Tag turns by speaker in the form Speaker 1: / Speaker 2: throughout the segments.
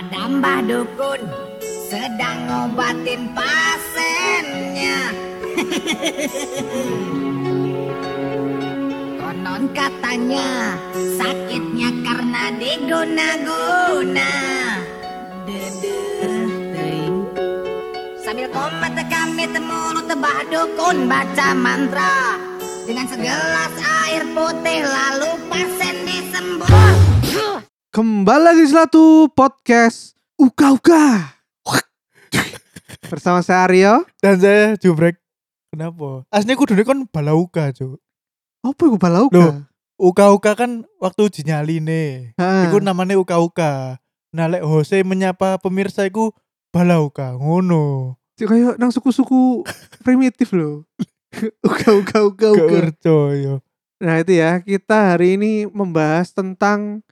Speaker 1: Ada mbah dukun sedang ngobatin pasiennya. Konon katanya sakitnya karena diguna-guna. Sambil komat kami temulu tebah dukun baca mantra Dengan segelas air putih lalu disembuh
Speaker 2: Kembali lagi di Selatu Podcast Uka Uka Bersama saya Aryo
Speaker 3: Dan saya jubrek. Kenapa? Aslinya kudunya kan balauka, Cuk.
Speaker 2: Apa itu Balau
Speaker 3: Loh.
Speaker 2: Uka?
Speaker 3: Uka-uka kan waktu uji nyali nih. Iku namanya uka-uka. Nah, lek Jose menyapa pemirsa iku balauka, ngono.
Speaker 2: Cik, Kayak nang suku-suku primitif loh Uka Uka Uka
Speaker 3: Gak
Speaker 2: Uka
Speaker 3: percaya.
Speaker 2: Nah itu ya kita hari ini membahas tentang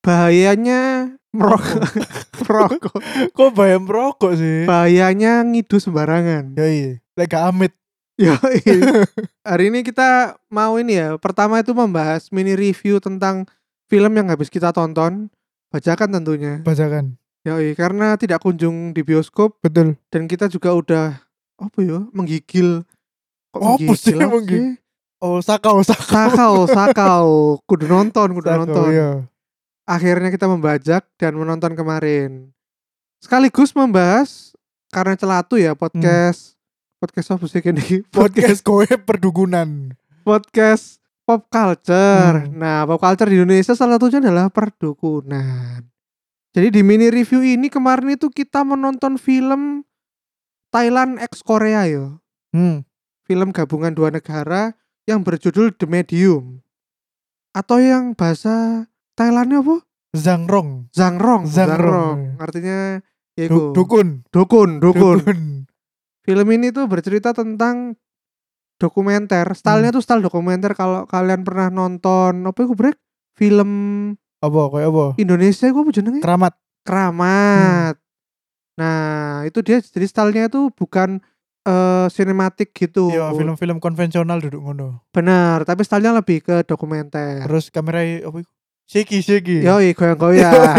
Speaker 2: Bahayanya merokok Merokok
Speaker 3: Kok bayam merokok sih?
Speaker 2: Bahayanya ngidu sembarangan
Speaker 3: Ya iya. Lek gak amit.
Speaker 2: Ya, iya. hari ini kita mau ini ya. Pertama itu membahas mini review tentang film yang habis kita tonton. Bacakan tentunya.
Speaker 3: Bacakan.
Speaker 2: Yoi, karena tidak kunjung di bioskop
Speaker 3: Betul.
Speaker 2: dan kita juga udah apa ya menggigil. Kok
Speaker 3: sih
Speaker 2: apa
Speaker 3: menggigil? Oh, sakau, sakau.
Speaker 2: Sakau, sakau, kudu nonton, kudu
Speaker 3: Sakau,
Speaker 2: nonton.
Speaker 3: iya.
Speaker 2: Akhirnya kita membajak dan menonton kemarin. Sekaligus membahas karena celatu ya podcast podcast apa sih ini
Speaker 3: Hmm. Podcast kowe perdukunan.
Speaker 2: podcast pop culture.
Speaker 3: Hmm.
Speaker 2: Nah, pop culture di Indonesia salah satunya adalah perdukunan. Jadi di mini review ini kemarin itu kita menonton film Thailand X Korea yo.
Speaker 3: Hmm.
Speaker 2: Film gabungan dua negara yang berjudul The Medium. Atau yang bahasa Thailandnya apa?
Speaker 3: Zangrong.
Speaker 2: Zangrong.
Speaker 3: Zangrong.
Speaker 2: Artinya ya
Speaker 3: dukun.
Speaker 2: dukun, dukun.
Speaker 3: Dukun.
Speaker 2: Film ini tuh bercerita tentang dokumenter. Stylenya tuh style dokumenter kalau kalian pernah nonton apa itu break? Film
Speaker 3: Apa kayak apa?
Speaker 2: Indonesia itu apa jenenge?
Speaker 3: Keramat.
Speaker 2: Keramat. Nah, itu dia jadi stylenya itu bukan eh sinematik gitu.
Speaker 3: Iya, film-film konvensional duduk ngono.
Speaker 2: Benar, tapi stylenya lebih ke dokumenter.
Speaker 3: Terus kamera apa iku? Shiki, shiki.
Speaker 2: Yoi, goyang-goyang.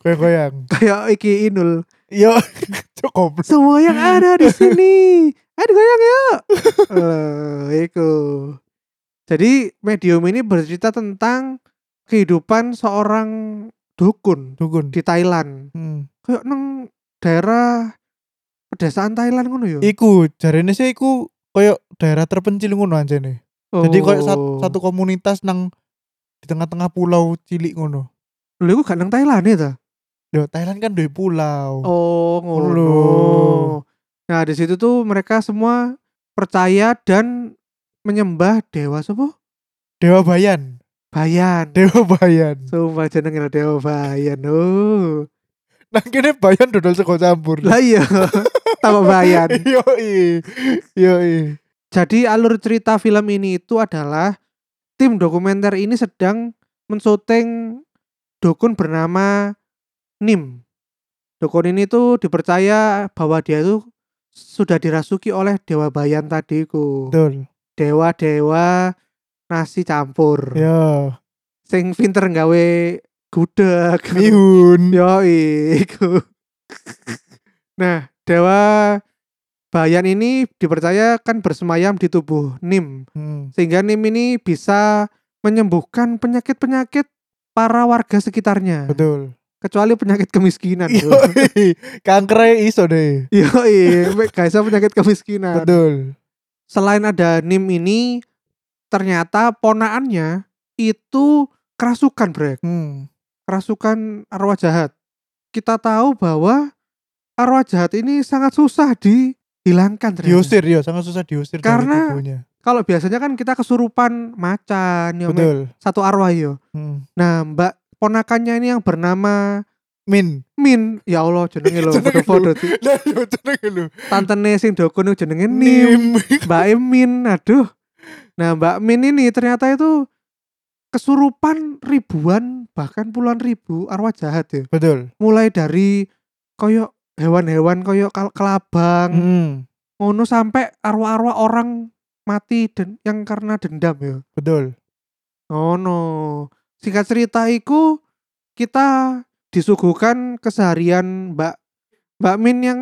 Speaker 3: Goyang-goyang.
Speaker 2: Kayak iki Inul.
Speaker 3: Yo, cukup.
Speaker 2: Semua yang ada di sini. Ayo goyang yuk. Eh, iku. Jadi medium ini bercerita tentang kehidupan seorang dukun
Speaker 3: Dukun.
Speaker 2: di Thailand.
Speaker 3: Hmm.
Speaker 2: Kayak nang daerah pedesaan Thailand ngono yo.
Speaker 3: Iku jarene sih iku koyo daerah terpencil ngono anjene. Jadi koyo sat-
Speaker 2: Oh.
Speaker 3: satu komunitas nang di tengah-tengah pulau cilik ngono.
Speaker 2: Lho iku gak nang Thailand ya ta?
Speaker 3: Thailand kan duwe pulau.
Speaker 2: Oh, ngono. Nah, di situ tuh mereka semua percaya dan menyembah dewa apa?
Speaker 3: Dewa Bayan.
Speaker 2: Bayan.
Speaker 3: Dewa Bayan.
Speaker 2: Sumpah jenenge Dewa Bayan. Oh.
Speaker 3: Nang kene Bayan dodol sego campur.
Speaker 2: Lah iya. Tambah Bayan.
Speaker 3: Yoi. Yoi.
Speaker 2: Jadi alur cerita film ini itu adalah tim dokumenter ini sedang mensyuting dukun bernama Nim. Dukun ini tuh dipercaya bahwa dia itu sudah dirasuki oleh dewa bayan tadiku.
Speaker 3: Betul.
Speaker 2: Dewa-dewa nasi campur.
Speaker 3: Ya.
Speaker 2: Sing pinter gawe gudeg.
Speaker 3: Mihun.
Speaker 2: Yo iku. nah, dewa bayan ini dipercaya kan bersemayam di tubuh Nim.
Speaker 3: Hmm.
Speaker 2: Sehingga Nim ini bisa menyembuhkan penyakit-penyakit para warga sekitarnya.
Speaker 3: Betul.
Speaker 2: Kecuali penyakit kemiskinan.
Speaker 3: Kanker iso deh.
Speaker 2: Yo bisa penyakit kemiskinan.
Speaker 3: Betul.
Speaker 2: Selain ada Nim ini, ternyata ponaannya itu kerasukan, Brek.
Speaker 3: Hmm.
Speaker 2: Kerasukan arwah jahat. Kita tahu bahwa arwah jahat ini sangat susah dihilangkan ternyata.
Speaker 3: Diusir ya, sangat susah diusir
Speaker 2: Karena-. Kalau biasanya kan kita kesurupan macan, ya.
Speaker 3: Betul.
Speaker 2: satu arwah yo.
Speaker 3: Hmm.
Speaker 2: Nah, Mbak ponakannya ini yang bernama
Speaker 3: Min.
Speaker 2: Min, ya Allah jenenge lho
Speaker 3: Jenenge
Speaker 2: foto-foto tuh.
Speaker 3: Yo jenenge lho.
Speaker 2: Tantene sing dukun itu jenenge Nim, Mbak Emin. Aduh. Nah, Mbak Min ini ternyata itu kesurupan ribuan bahkan puluhan ribu arwah jahat ya.
Speaker 3: Betul.
Speaker 2: Mulai dari koyok hewan-hewan koyok kal- kelabang,
Speaker 3: Hmm.
Speaker 2: ngono sampai arwah-arwah orang mati dan yang karena dendam ya.
Speaker 3: Betul.
Speaker 2: Oh no. Singkat cerita iku kita disuguhkan keseharian Mbak Mbak Min yang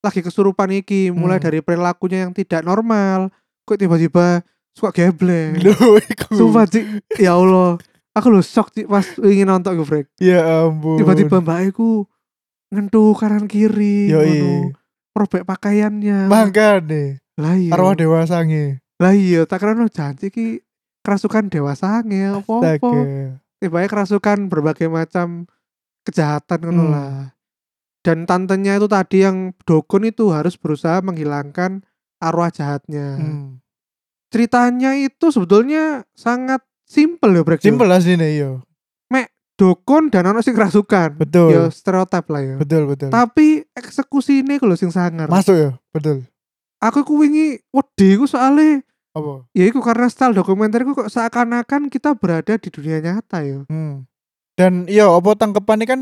Speaker 2: lagi kesurupan iki, mulai
Speaker 3: Hmm.
Speaker 2: dari perilakunya yang tidak normal, kok tiba-tiba suka
Speaker 3: iku.
Speaker 2: Sumpah Cik, ya Allah. Aku lo shock Cik pas ingin nonton gue Frek.
Speaker 3: Ya ampun.
Speaker 2: Tiba-tiba Mbak Iku ngentuh kanan kiri,
Speaker 3: Yoi.
Speaker 2: ngono. robek pakaiannya.
Speaker 3: Mangkane.
Speaker 2: Lah iya.
Speaker 3: Arwah dewasange.
Speaker 2: Lah iya, tak kira no janji ki kerasukan dewasa nge apa-apa. Tiba kerasukan berbagai macam kejahatan ngono
Speaker 3: Hmm.
Speaker 2: lah. Dan tantenya itu tadi yang dukun itu harus berusaha menghilangkan arwah jahatnya.
Speaker 3: Hmm.
Speaker 2: Ceritanya itu sebetulnya sangat simpel ya Brek.
Speaker 3: Simpel lah sini yo.
Speaker 2: Dukun dan ono sing kerasukan.
Speaker 3: Betul.
Speaker 2: Ya stereotip lah ya.
Speaker 3: Betul betul.
Speaker 2: Tapi eksekusi ini kalau sing sangar.
Speaker 3: Masuk ya, betul.
Speaker 2: Aku ku wingi wedi ku soalnya
Speaker 3: Apa?
Speaker 2: ya itu karena style dokumenter ku kok seakan-akan kita berada di dunia nyata ya.
Speaker 3: Hmm. Dan iya apa tangkepannya kan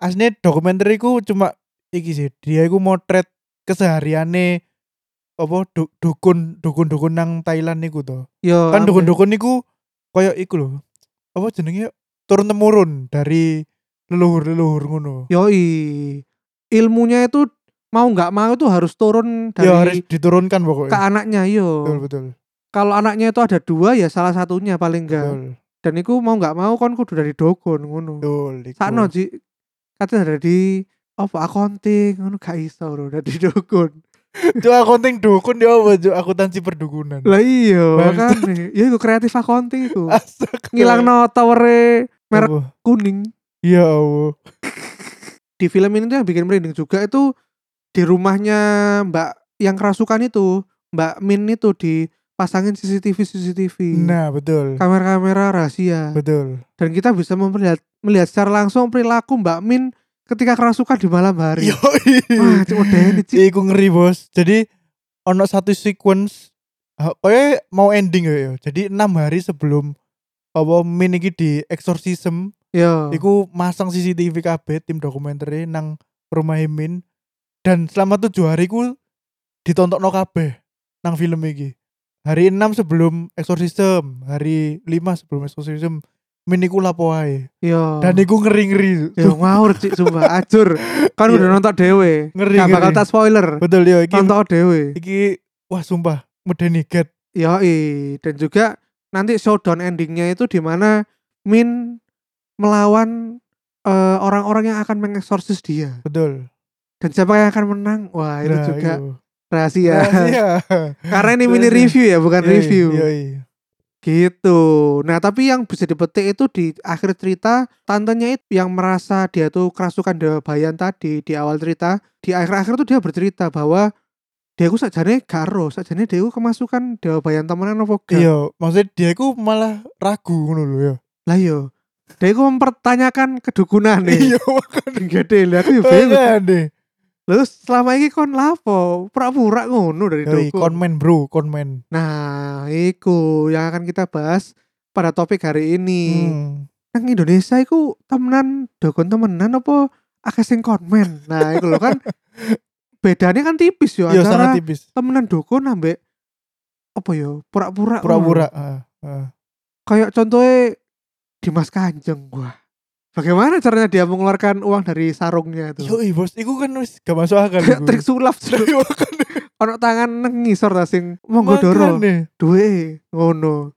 Speaker 3: aslinya dokumenter iku cuma iki sih dia iku motret kesehariane apa du- dukun dukun dukun nang Thailand niku to
Speaker 2: Yo,
Speaker 3: kan dukun dukun niku koyo iku lho apa jenenge turun temurun dari leluhur leluhur ngono
Speaker 2: Yoi. Ilmunya itu mau nggak mau itu harus turun dari
Speaker 3: ya harus diturunkan
Speaker 2: ke
Speaker 3: pokoknya
Speaker 2: anaknya yo.
Speaker 3: betul betul
Speaker 2: Kalau anaknya itu ada dua ya salah satunya paling enggak.
Speaker 3: betul
Speaker 2: Dan itu mau nggak mau kan kudu dari dukun ngono.
Speaker 3: betul.
Speaker 2: Sakno Ji. Katanya dari apa accounting ngono gak iso bro dari dukun.
Speaker 3: Cuk akunting dukun dia apa cuk akuntansi perdukunan
Speaker 2: Lah iya kan. Ya iku kreatif accounting iku.
Speaker 3: Astaga.
Speaker 2: Ngilangno towere merek
Speaker 3: Apa?
Speaker 2: kuning.
Speaker 3: ya Allah
Speaker 2: Di film ini tuh yang bikin merinding juga itu di rumahnya Mbak yang kerasukan itu, Mbak Min itu dipasangin CCTV CCTV.
Speaker 3: nah betul
Speaker 2: kamera-kamera rahasia
Speaker 3: betul
Speaker 2: dan kita bisa melihat melihat secara langsung perilaku Mbak Min ketika kerasukan di malam hari.
Speaker 3: Yoi.
Speaker 2: Wah, cuk ini cik.
Speaker 3: Iku ngeri bos. Jadi ono satu sequence kayak mau ending ya. ya. Jadi enam hari sebelum apa min iki di exorcism,
Speaker 2: Yo.
Speaker 3: iku masang CCTV KB tim dokumenter nang rumah Min dan selama tujuh hari ku ditonton no KB nang film iki. Hari 6 sebelum exorcism, hari 5 sebelum exorcism, Min iku lapo wae.
Speaker 2: Yo.
Speaker 3: Dan iku ngeri-ngeri.
Speaker 2: Yo ngawur cik sumpah acur. Kan
Speaker 3: Iya.
Speaker 2: udah nonton dewe.
Speaker 3: Ngeri,
Speaker 2: Gak bakal tak spoiler.
Speaker 3: Betul ya iki
Speaker 2: Nonton dewe.
Speaker 3: iki wah sumpah medeni get
Speaker 2: Yoi. Dan juga nanti showdown endingnya itu di mana Min melawan eh, orang-orang yang akan mengeksorsis dia.
Speaker 3: betul
Speaker 2: Dan siapa yang akan menang? Wah, itu
Speaker 3: Nah,
Speaker 2: juga
Speaker 3: iyo.
Speaker 2: rahasia.
Speaker 3: Rahasia.
Speaker 2: Karena ini mini review ya, bukan
Speaker 3: Yoi,
Speaker 2: review.
Speaker 3: yoi.
Speaker 2: Gitu. Nah, tapi yang bisa dipetik itu di akhir cerita tantenya itu yang merasa dia tuh kerasukan Dewa Bayan tadi di awal cerita, di akhir-akhir tuh dia bercerita bahwa dia ku sakjane garo, sakjane dia ku kemasukan Dewa Bayan temenan apa gak.
Speaker 3: iya maksudnya dia iku malah ragu ngono lho ya
Speaker 2: Lah yo. Dia ku mempertanyakan kedukunan nih.
Speaker 3: iya
Speaker 2: Gede lah aku yo bingung.
Speaker 3: makanya
Speaker 2: Lalu selama ini kon lapo, pura-pura ngono dari
Speaker 3: Yoi,
Speaker 2: dukun.
Speaker 3: konmen bro konmen
Speaker 2: Nah, iku yang akan kita bahas pada topik hari ini.
Speaker 3: Hmm.
Speaker 2: nang Indonesia iku temenan dukun temenan apa akeh sing konmen. Nah, iku lho kan bedanya kan tipis yo
Speaker 3: iya
Speaker 2: antara
Speaker 3: tipis
Speaker 2: temenan dukun ambek apa yo pura-pura
Speaker 3: pura-pura ah, ah.
Speaker 2: Kayak contohnya Dimas Kanjeng gua. Bagaimana caranya dia mengeluarkan uang dari sarungnya itu?
Speaker 3: yoi bos iku kan wis gak masuk akal
Speaker 2: trik sulap ono tangan nang ngisor ta sing monggo doro duwe ngono.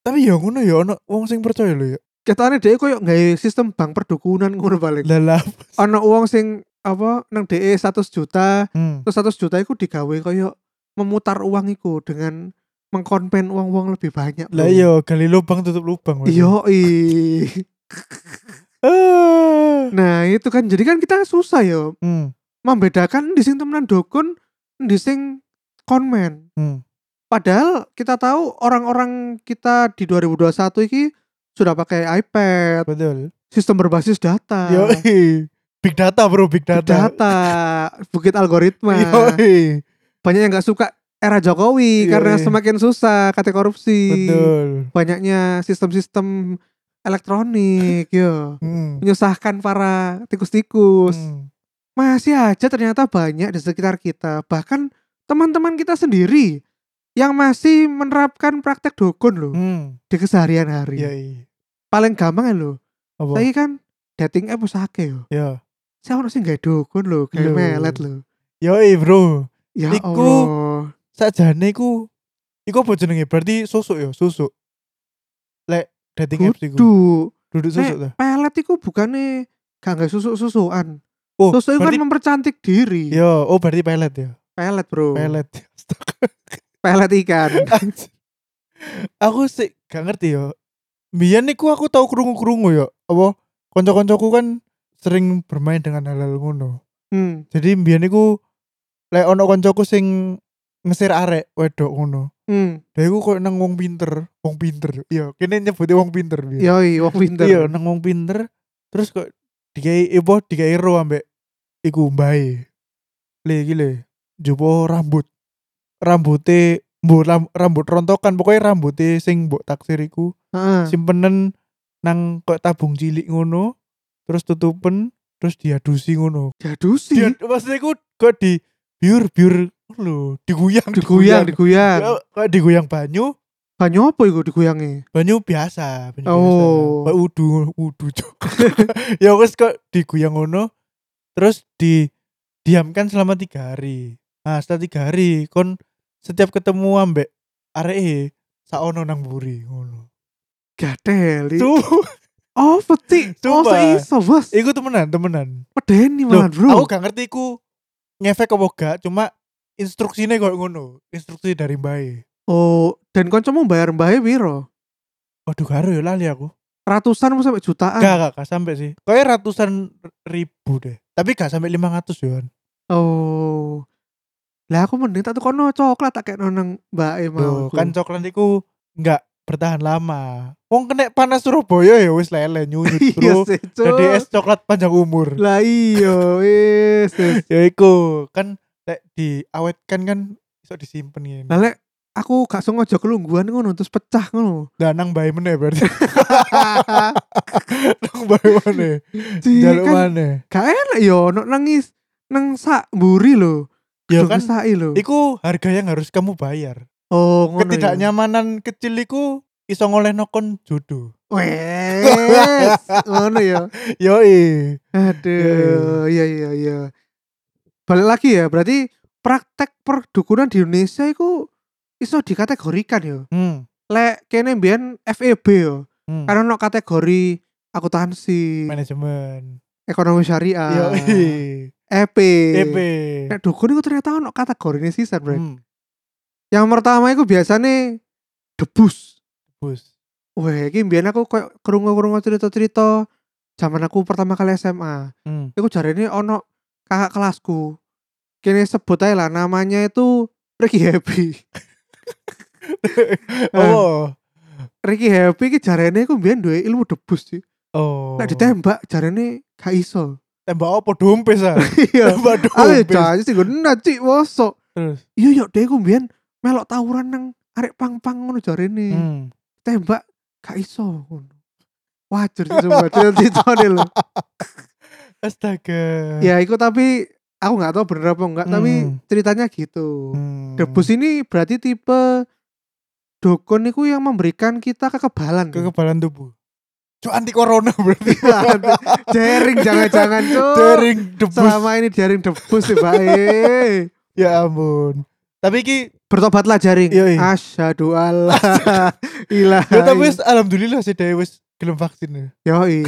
Speaker 3: tapi ya ngono ya ono wong sing percaya lho ya
Speaker 2: Ketane dia koyo nggawe sistem bank perdukunan ngono paling.
Speaker 3: lah lah
Speaker 2: Ono uang sing apa nang DE 100 juta
Speaker 3: hmm.
Speaker 2: terus 100 juta itu digawe koyo memutar uang itu dengan mengkonven uang-uang lebih banyak
Speaker 3: lah iya gali lubang tutup lubang
Speaker 2: iya.
Speaker 3: Ah.
Speaker 2: nah itu kan jadi kan kita susah yo
Speaker 3: hmm.
Speaker 2: membedakan di sing temenan dukun di sing konmen
Speaker 3: Hmm.
Speaker 2: padahal kita tahu orang-orang kita di 2021 ini sudah pakai iPad
Speaker 3: betul
Speaker 2: sistem berbasis data
Speaker 3: yoi big data bro big
Speaker 2: Big
Speaker 3: data,
Speaker 2: data bukit algoritma
Speaker 3: yoi
Speaker 2: banyak yang nggak suka era Jokowi
Speaker 3: Iya,
Speaker 2: karena semakin susah kata korupsi
Speaker 3: betul
Speaker 2: banyaknya sistem-sistem elektronik yo
Speaker 3: hmm.
Speaker 2: menyusahkan para tikus-tikus
Speaker 3: Hmm.
Speaker 2: masih aja ternyata banyak di sekitar kita bahkan teman-teman kita sendiri yang masih menerapkan praktek dukun loh
Speaker 3: Hmm.
Speaker 2: di keseharian hari
Speaker 3: Yoi.
Speaker 2: paling gampang ya loh
Speaker 3: Apa?
Speaker 2: saya kan dating app wis akeh yo.
Speaker 3: Ya.
Speaker 2: Saya ono sing gawe dukun gawe
Speaker 3: Lho.
Speaker 2: melet lho.
Speaker 3: Yoi, Bro.
Speaker 2: Ya
Speaker 3: Iku-
Speaker 2: Allah.
Speaker 3: Sakjane iku iku apa jenenge? Berarti susuk ya, susuk. Lek dating apps iku. Duduk susuk ta.
Speaker 2: pelet iku bukannya gak nggak susuk-susukan.
Speaker 3: Oh,
Speaker 2: Susuk itu kan mempercantik diri.
Speaker 3: Yo, oh berarti pelet ya.
Speaker 2: Pelet, Bro.
Speaker 3: Pelet.
Speaker 2: Pelet ikan.
Speaker 3: Aku sih gak ngerti yo. Biyen niku aku tau krungu-krungu yo. Apa kanca-kancaku kan sering bermain dengan hal-hal ngono.
Speaker 2: hmm.
Speaker 3: Jadi biyen niku lek ono kancaku sing ngesir arek wedok ngono.
Speaker 2: Hmm.
Speaker 3: Dia iku kok nang wong pinter, wong pinter. Iya, kene nyebutnya wong pinter biyen.
Speaker 2: Yoi, wong pinter.
Speaker 3: Iya, nang wong pinter. Terus kok dikai ibu dikai ro ambek iku mbae. Le iki le. Jopo rambut. Rambute mbok ram- rambut rontokan pokoknya rambute sing mbok taksir iku simpenen nang kok tabung cilik ngono terus tutupen terus diadusi ngono.
Speaker 2: Jadusi.
Speaker 3: Dia maksudnya iku kok di biur biur lho, diguyang
Speaker 2: diguyang, diguyang.
Speaker 3: Ya, kok diguyang banyu,
Speaker 2: Banyu apa iku diguyangnya?
Speaker 3: banyu biasa, banyu
Speaker 2: Oh.
Speaker 3: biasa. Udu, udu cok. ya wes kok diguyang ngono, terus di diamkan selama tiga hari. Nah setelah tiga hari, kon setiap ketemu ambek arek saono nang buri ngono.
Speaker 2: Gadeli.
Speaker 3: Tuh,
Speaker 2: Oh, peti. Oh,
Speaker 3: Sumpah.
Speaker 2: seiso, Bos.
Speaker 3: iku temenan, temenan.
Speaker 2: Pedeni malah, Bro.
Speaker 3: aku gak ngerti iku ngefek apa gak, cuma instruksinya kok ngono, instruksi dari mbak
Speaker 2: Oh, dan kancamu bayar mbahe piro?
Speaker 3: Waduh karo ya lali aku.
Speaker 2: Ratusan sampai jutaan?
Speaker 3: Gak, gak, gak sampai sih. Kayak ratusan ribu deh. Tapi gak sampai 500 Yohan.
Speaker 2: Oh. Lah aku mending tak tukono coklat tak kayak nonang mbak mau.
Speaker 3: kan coklat iku nggak bertahan lama. Wong kena panas Surabaya ya wis lele nyunyut
Speaker 2: Iya
Speaker 3: bro. Jadi es coklat panjang umur.
Speaker 2: Lah iya, wis.
Speaker 3: ya iku kan lek diawetkan kan iso disimpen ya.
Speaker 2: Lah lek aku gak sengaja kelungguan ngono terus pecah ngono.
Speaker 3: Lah nang bae meneh berarti. nang bae meneh. Jaluk
Speaker 2: kan
Speaker 3: maneh.
Speaker 2: gak enak yo nok nangis nang sak mburi lho.
Speaker 3: Ya kan
Speaker 2: lho.
Speaker 3: iku harga yang harus kamu bayar.
Speaker 2: Oh, ngono. ya.
Speaker 3: Ketidaknyamanan kecil iku iso ngoleh nokon jodoh.
Speaker 2: Wes, ngono ya.
Speaker 3: Yoi.
Speaker 2: Aduh, iya iya iya. Balik lagi ya, berarti praktek perdukunan di Indonesia itu iso dikategorikan ya.
Speaker 3: Hmm.
Speaker 2: Lek kene mbiyen FEB ya.
Speaker 3: hmm.
Speaker 2: Karena ono kategori akuntansi,
Speaker 3: manajemen.
Speaker 2: ekonomi syariah,
Speaker 3: Yoi.
Speaker 2: EP.
Speaker 3: EP.
Speaker 2: Nek dukun itu ternyata ono kategori ini sih, Bro.
Speaker 3: Hmm.
Speaker 2: Yang pertama itu biasanya debus.
Speaker 3: Bus.
Speaker 2: Wah, iki mbiyen aku koyo krungu-krungu cerita-cerita zaman aku pertama kali SMA.
Speaker 3: Hmm.
Speaker 2: Iku jarene ono kakak kelasku. Kene sebut aja lah namanya itu Ricky Happy.
Speaker 3: Oh.
Speaker 2: Ricky Happy iki jarene iku mbiyen duwe ilmu debus sih.
Speaker 3: Oh.
Speaker 2: Nek ditembak jarene gak iso.
Speaker 3: tembak apa dompes ah.
Speaker 2: Iya.
Speaker 3: tembak
Speaker 2: Ayo
Speaker 3: dompes.
Speaker 2: janji sih gue cik wosok.
Speaker 3: Terus.
Speaker 2: Iya yo deh iku mbiyen melok tawuran nang arek pang-pang ngono jarene.
Speaker 3: Hmm.
Speaker 2: Tembak gak iso ngono. Wajar sih coba cerita lho.
Speaker 3: Astaga.
Speaker 2: Ya iku tapi aku nggak tahu bener apa enggak tapi
Speaker 3: Hmm.
Speaker 2: ceritanya gitu.
Speaker 3: Hmm.
Speaker 2: Debus ini berarti tipe dukun itu yang memberikan kita kekebalan.
Speaker 3: kekebalan tubuh. Cuk anti corona berarti.
Speaker 2: jaring jangan-jangan cuk.
Speaker 3: Jaring debus.
Speaker 2: Selama ini jaring debus sih baik.
Speaker 3: Ya ampun. Tapi ki
Speaker 2: Bertobatlah jaring.
Speaker 3: Iya.
Speaker 2: Asyhadu alla ilaha.
Speaker 3: ya tapi alhamdulillah sih dia wis gelem vaksin ya.
Speaker 2: Yoi.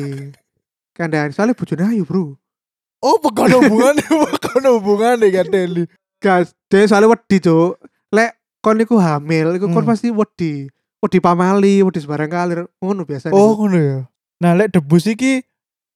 Speaker 2: Kandang soalnya bojone ayu, Bro.
Speaker 3: Oh, bukan hubungannya, bukan hubungannya kan Deli.
Speaker 2: Gas, dia soalnya wedi, Cuk. Lek kon iku hamil, iku kon
Speaker 3: Hmm.
Speaker 2: pasti wedi. Wedi pamali, wedi sembarang kalir. Ngono biasanya.
Speaker 3: Oh, ngono ya. Nah, lek debus iki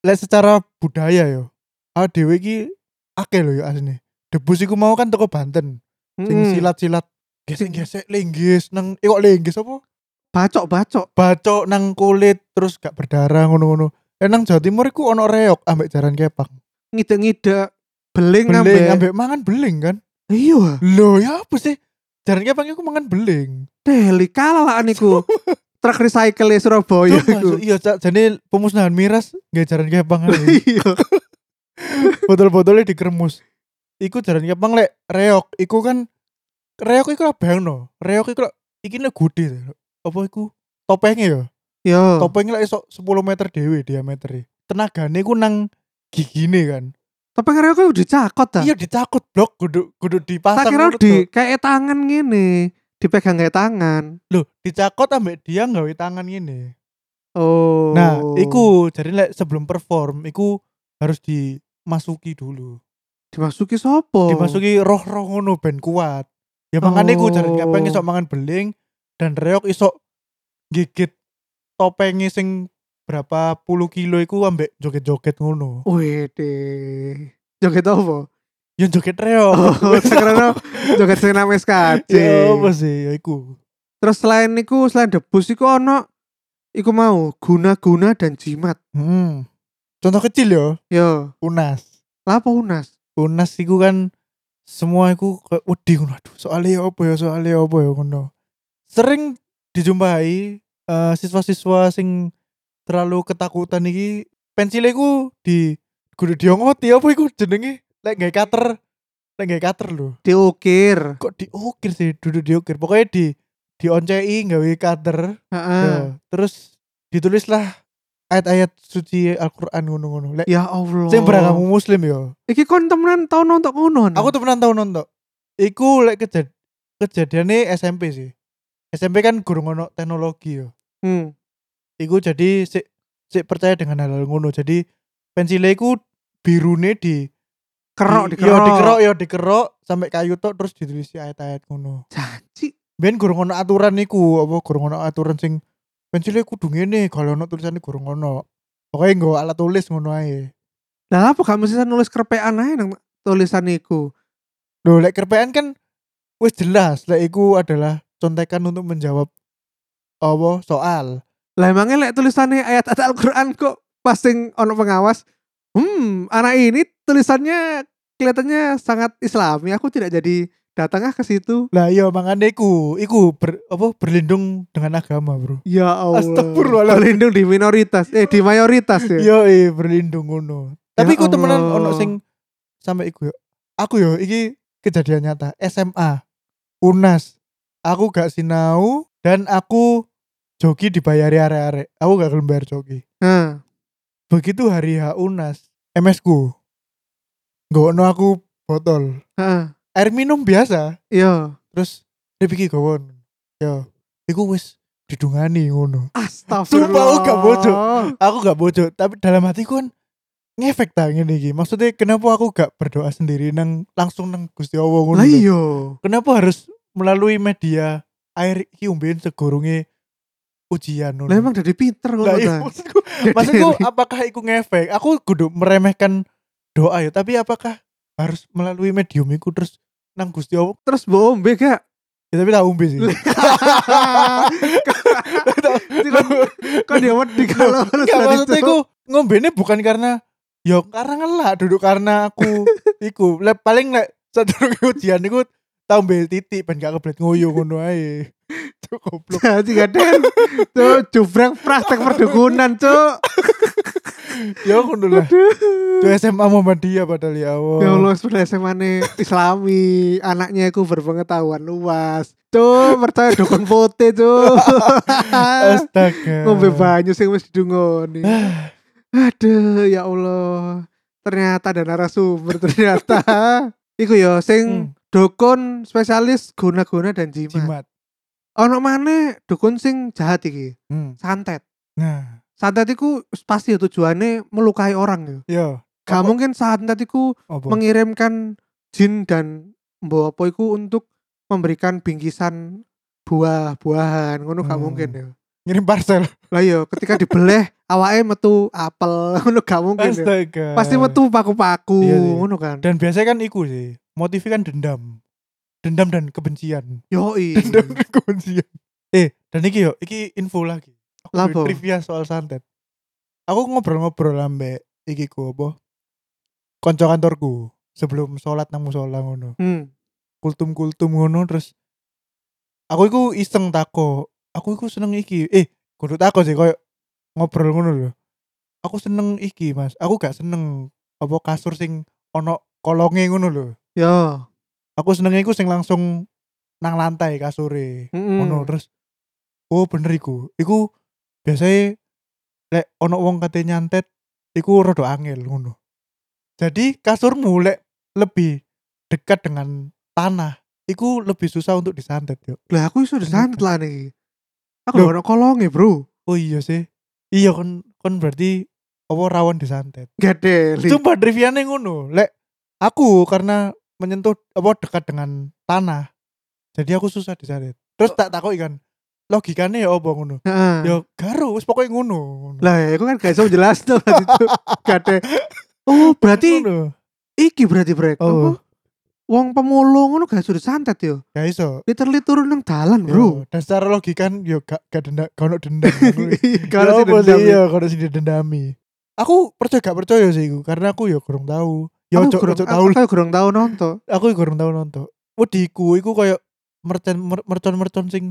Speaker 3: lek secara budaya yo. Ah dhewe iki akeh lho ya asline. Debus iku mau kan teko Banten. Sing
Speaker 2: Mm.
Speaker 3: silat-silat gesek-gesek linggis nang eh kok linggis apa?
Speaker 2: bacok-bacok.
Speaker 3: Bacok nang kulit terus gak berdarah ngono-ngono. Eh nang Jawa Timur iku ono reok ambek jaran kepang.
Speaker 2: Ngide-ngide beling,
Speaker 3: Beling
Speaker 2: ambek.
Speaker 3: ambek mangan beling kan.
Speaker 2: Iya,
Speaker 3: Loh ya apa sih? Jaran kepang iku mangan beling.
Speaker 2: deli kalah lah niku. Truk recycle Surabaya iku.
Speaker 3: iya, Cak. jadi pemusnahan miras nggak jaran kepang.
Speaker 2: Iya.
Speaker 3: botol-botolnya dikeremus iku jaran kepang lek reok iku kan reok iku apa yang no reok iku iki nih gede apa iku topengnya ya
Speaker 2: Yo.
Speaker 3: topengnya lah iso 10 meter dewe diameter tenagane ku nang gigine kan.
Speaker 2: Tapi kira aku udah cakot ta.
Speaker 3: Iya dicakut blok kudu kudu
Speaker 2: Tak
Speaker 3: dipasang.
Speaker 2: kira di kayak tangan gini, dipegang kayak tangan.
Speaker 3: Loh, dicakot ambek dia nggawe tangan ngene.
Speaker 2: Oh.
Speaker 3: Nah, iku jadi lek sebelum perform iku harus dimasuki dulu.
Speaker 2: dimasuki sopo?
Speaker 3: Dimasuki roh-roh ngono ben kuat. Ya iku jadi
Speaker 2: Oh.
Speaker 3: kabeh iso mangan beling dan reok iso gigit topengnya sing berapa puluh kilo iku ambek joget-joget ngono.
Speaker 2: Wih deh. Joget apa?
Speaker 3: Ya joget reok.
Speaker 2: Oh, sekarang joget sing nang SKJ.
Speaker 3: Ya apa sih ya iku.
Speaker 2: Terus selain iku, selain debus iku ono iku mau guna-guna dan jimat.
Speaker 3: Hmm. Contoh kecil ya,
Speaker 2: Yo,
Speaker 3: unas.
Speaker 2: lapo unas?
Speaker 3: Unas iku kan semua iku kayak wedi ngono. Aduh, soalnya apa ya, soalnya apa ya ngono. Sering dijumpai eh, siswa-siswa sing terlalu ketakutan iki pensilnya iku di kudu diongoti apa iku jenenge lek gawe cutter lek gawe cutter lho
Speaker 2: Diukir.
Speaker 3: kok diukir sih duduk diukir pokoknya di dioncei gawe cutter
Speaker 2: Heeh.
Speaker 3: ya. terus ditulislah ayat-ayat suci Al-Qur'an ngono-ngono
Speaker 2: Ya Allah.
Speaker 3: sing beragama muslim ya
Speaker 2: Iki kon temenan tau nonton ngono.
Speaker 3: Aku tuh pernah tahu nonton. Iku lek kejad kejadiannya SMP sih. SMP kan gurung ono teknologi yo.
Speaker 2: Hmm.
Speaker 3: Iku jadi si, si percaya dengan hal, hal ngono. Jadi pensilnya iku birune di
Speaker 2: Kerok
Speaker 3: di,
Speaker 2: dikerok.
Speaker 3: Yo dikerok yo dikerok sampai kayu tok terus ditulis ayat-ayat ngono.
Speaker 2: Janji.
Speaker 3: Ben gurung ono aturan niku, apa gurung ono aturan sing pensilnya kudu ngene, kalau ono tulisannya gurung ono. Pokoknya nggo alat tulis ngono ae.
Speaker 2: Lah apa gak mesti nulis kerpean ae nang tulisan iku.
Speaker 3: Loh, lek kerpean kan wis jelas lek iku adalah contekan untuk menjawab apa soal.
Speaker 2: Lah emangnya lek tulisannya ayat-ayat Al-Qur'an kok pas sing ono pengawas. Hmm, anak ini tulisannya kelihatannya sangat islami. Aku tidak jadi datang ah ke situ.
Speaker 3: Lah iya makanya iku, iku ber, apa berlindung dengan agama, Bro.
Speaker 2: Ya Allah.
Speaker 3: Astagfirullahaladzim.
Speaker 2: Berlindung di minoritas, eh di mayoritas ya.
Speaker 3: Yo eh berlindung ngono. Tapi
Speaker 2: Ya
Speaker 3: iku temenan ono sing sampai iku yo. Aku yo iki kejadian nyata SMA UNAS. Aku gak sinau dan aku jogi dibayari arek-arek. Aku gak gelem bayar jogi.
Speaker 2: Nah,
Speaker 3: Begitu hari H UNAS, MS ku. Gono aku botol.
Speaker 2: heeh.
Speaker 3: Air minum biasa.
Speaker 2: Iya.
Speaker 3: Terus dia pikir gawon. Yo, iku wis didungani ngono.
Speaker 2: Astagfirullah.
Speaker 3: Sumpah, aku gak bodoh. Aku gak bojo, tapi dalam hatiku kan ngefek ta ngene iki. Maksudnya kenapa aku gak berdoa sendiri nang langsung nang Gusti Allah ngono.
Speaker 2: Lah iya.
Speaker 3: Kenapa harus melalui media air iki umben segurunge ujian ngono.
Speaker 2: Lah emang dari pinter kok.
Speaker 3: Lah, iya, maksudku, maksudku apakah iku ngefek? Aku kudu meremehkan doa ya, tapi apakah harus melalui medium iku terus nang Gusti Allah?
Speaker 2: terus bombe gak?
Speaker 3: Ya tapi tak umbe sih.
Speaker 2: kan dia wedi kalau
Speaker 3: Gak maksudnya
Speaker 2: itu.
Speaker 3: iku ngombene bukan karena yo karena ngelak duduk karena aku iku le, paling lek sadurunge ujian iku tau mbel titik ben gak keblet ngoyo ngono ae. Cuk goblok.
Speaker 2: Jadi kadang tuh jubrek praktek perdukunan cuk.
Speaker 3: Ya ngono lah. Tuh SMA Muhammadiyah padahal ya Allah.
Speaker 2: Ya Allah sudah SMA nih Islami Anaknya aku berpengetahuan luas Cuk percaya dukun putih cuk
Speaker 3: Astaga.
Speaker 2: Ngombe banyu sing wis didungoni Aduh ya Allah Ternyata ada narasumber ternyata Iku ya sing
Speaker 3: Hmm.
Speaker 2: dukun spesialis guna-guna dan jimat.
Speaker 3: Jimat.
Speaker 2: Ono maneh dukun sing jahat iki,
Speaker 3: Hmm.
Speaker 2: santet.
Speaker 3: Nah,
Speaker 2: Santet iku pasti ya tujuannya melukai orang ya.
Speaker 3: yo.
Speaker 2: Gak
Speaker 3: Apa-
Speaker 2: mungkin santet iku
Speaker 3: Apa?
Speaker 2: mengirimkan jin dan mbok apa untuk memberikan bingkisan buah-buahan ngono gak
Speaker 3: Hmm.
Speaker 2: mungkin ya.
Speaker 3: Ngirim parcel.
Speaker 2: Lah iya ketika dibeleh awake metu apel ngono gak mungkin ya.
Speaker 3: Astaga.
Speaker 2: Pasti metu paku-paku
Speaker 3: Iya
Speaker 2: ngono kan.
Speaker 3: Dan biasanya kan iku sih. Motifnya kan dendam. Dendam dan kebencian.
Speaker 2: Yoi.
Speaker 3: Dendam dan kebencian. Eh, dan iki yo, iki info lagi.
Speaker 2: Lapo?
Speaker 3: trivia soal santet. Aku ngobrol-ngobrol ambek iki ku apa? Konco kantorku sebelum sholat nang musola ngono.
Speaker 2: Hmm.
Speaker 3: Kultum-kultum ngono terus aku iku iseng tako. Aku iku seneng iki. Eh, kudu tako sih koyo ngobrol ngono lho. Aku seneng iki, Mas. Aku gak seneng apa kasur sing ono kolonge ngono lho.
Speaker 2: Yo.
Speaker 3: Aku seneng iku sing langsung nang lantai kasure.
Speaker 2: Mm-mm.
Speaker 3: ngono terus oh bener iku iku biasanya lek ono wong kate nyantet iku rada angel ngono. Jadi kasurmu lek lebih dekat dengan tanah, iku lebih susah untuk disantet yo.
Speaker 2: Lah aku iso disantet lah nih. Aku ono kolonge, Bro.
Speaker 3: Oh iya sih. Iya kon kon berarti apa rawan disantet.
Speaker 2: Gede.
Speaker 3: Sumpah triviane ngono. Lek aku karena menyentuh apa dekat dengan tanah. Jadi aku susah disantet. Terus tak takoki kan. Logikane ya apa ngono?
Speaker 2: Heeh.
Speaker 3: Ya garo wis pokoke ngono.
Speaker 2: Lah ya aku kan gak iso jelas tuh berarti itu. Oh, berarti
Speaker 3: ngono.
Speaker 2: iki berarti brek.
Speaker 3: Oh.
Speaker 2: Wong pemulung ngono gak iso disantet yo.
Speaker 3: Gak iso.
Speaker 2: Literally turun nang dalan, Bro.
Speaker 3: Yo, dan secara logika kan yo gak gak denda gak ono dendam Ya
Speaker 2: sih
Speaker 3: apa sih
Speaker 2: dendam.
Speaker 3: iya kalau sih didendami. Aku percaya gak percaya sih iku karena aku ya kurang tahu. Ya
Speaker 2: Aku
Speaker 3: ojo
Speaker 2: kurang
Speaker 3: ojo tahu.
Speaker 2: aku kurang tahu nonton.
Speaker 3: Aku kurang tahu nonton. Wediku iku koyo mercon mer- mercon-mercon sing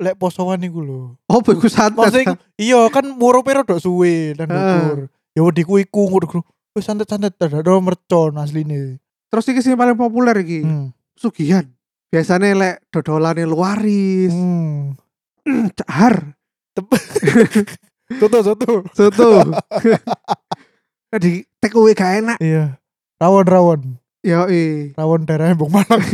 Speaker 3: lek posoan iku lho.
Speaker 2: Oh, iku santet.
Speaker 3: Maksudnya iya kan murupe rada suwe dan dukur. Ya wediku iku ngono. Wis santet-santet ada mercon asline.
Speaker 2: Terus iki sing paling populer iki,
Speaker 3: Hmm.
Speaker 2: sugihan. Biasanya lek dodolane luaris,
Speaker 3: Hmm.
Speaker 2: cahar,
Speaker 3: Soto soto.
Speaker 2: soto. Di take away gak enak.
Speaker 3: Iya. Rawon-rawon.
Speaker 2: Yo i.
Speaker 3: Rawon daerah Embong Malang.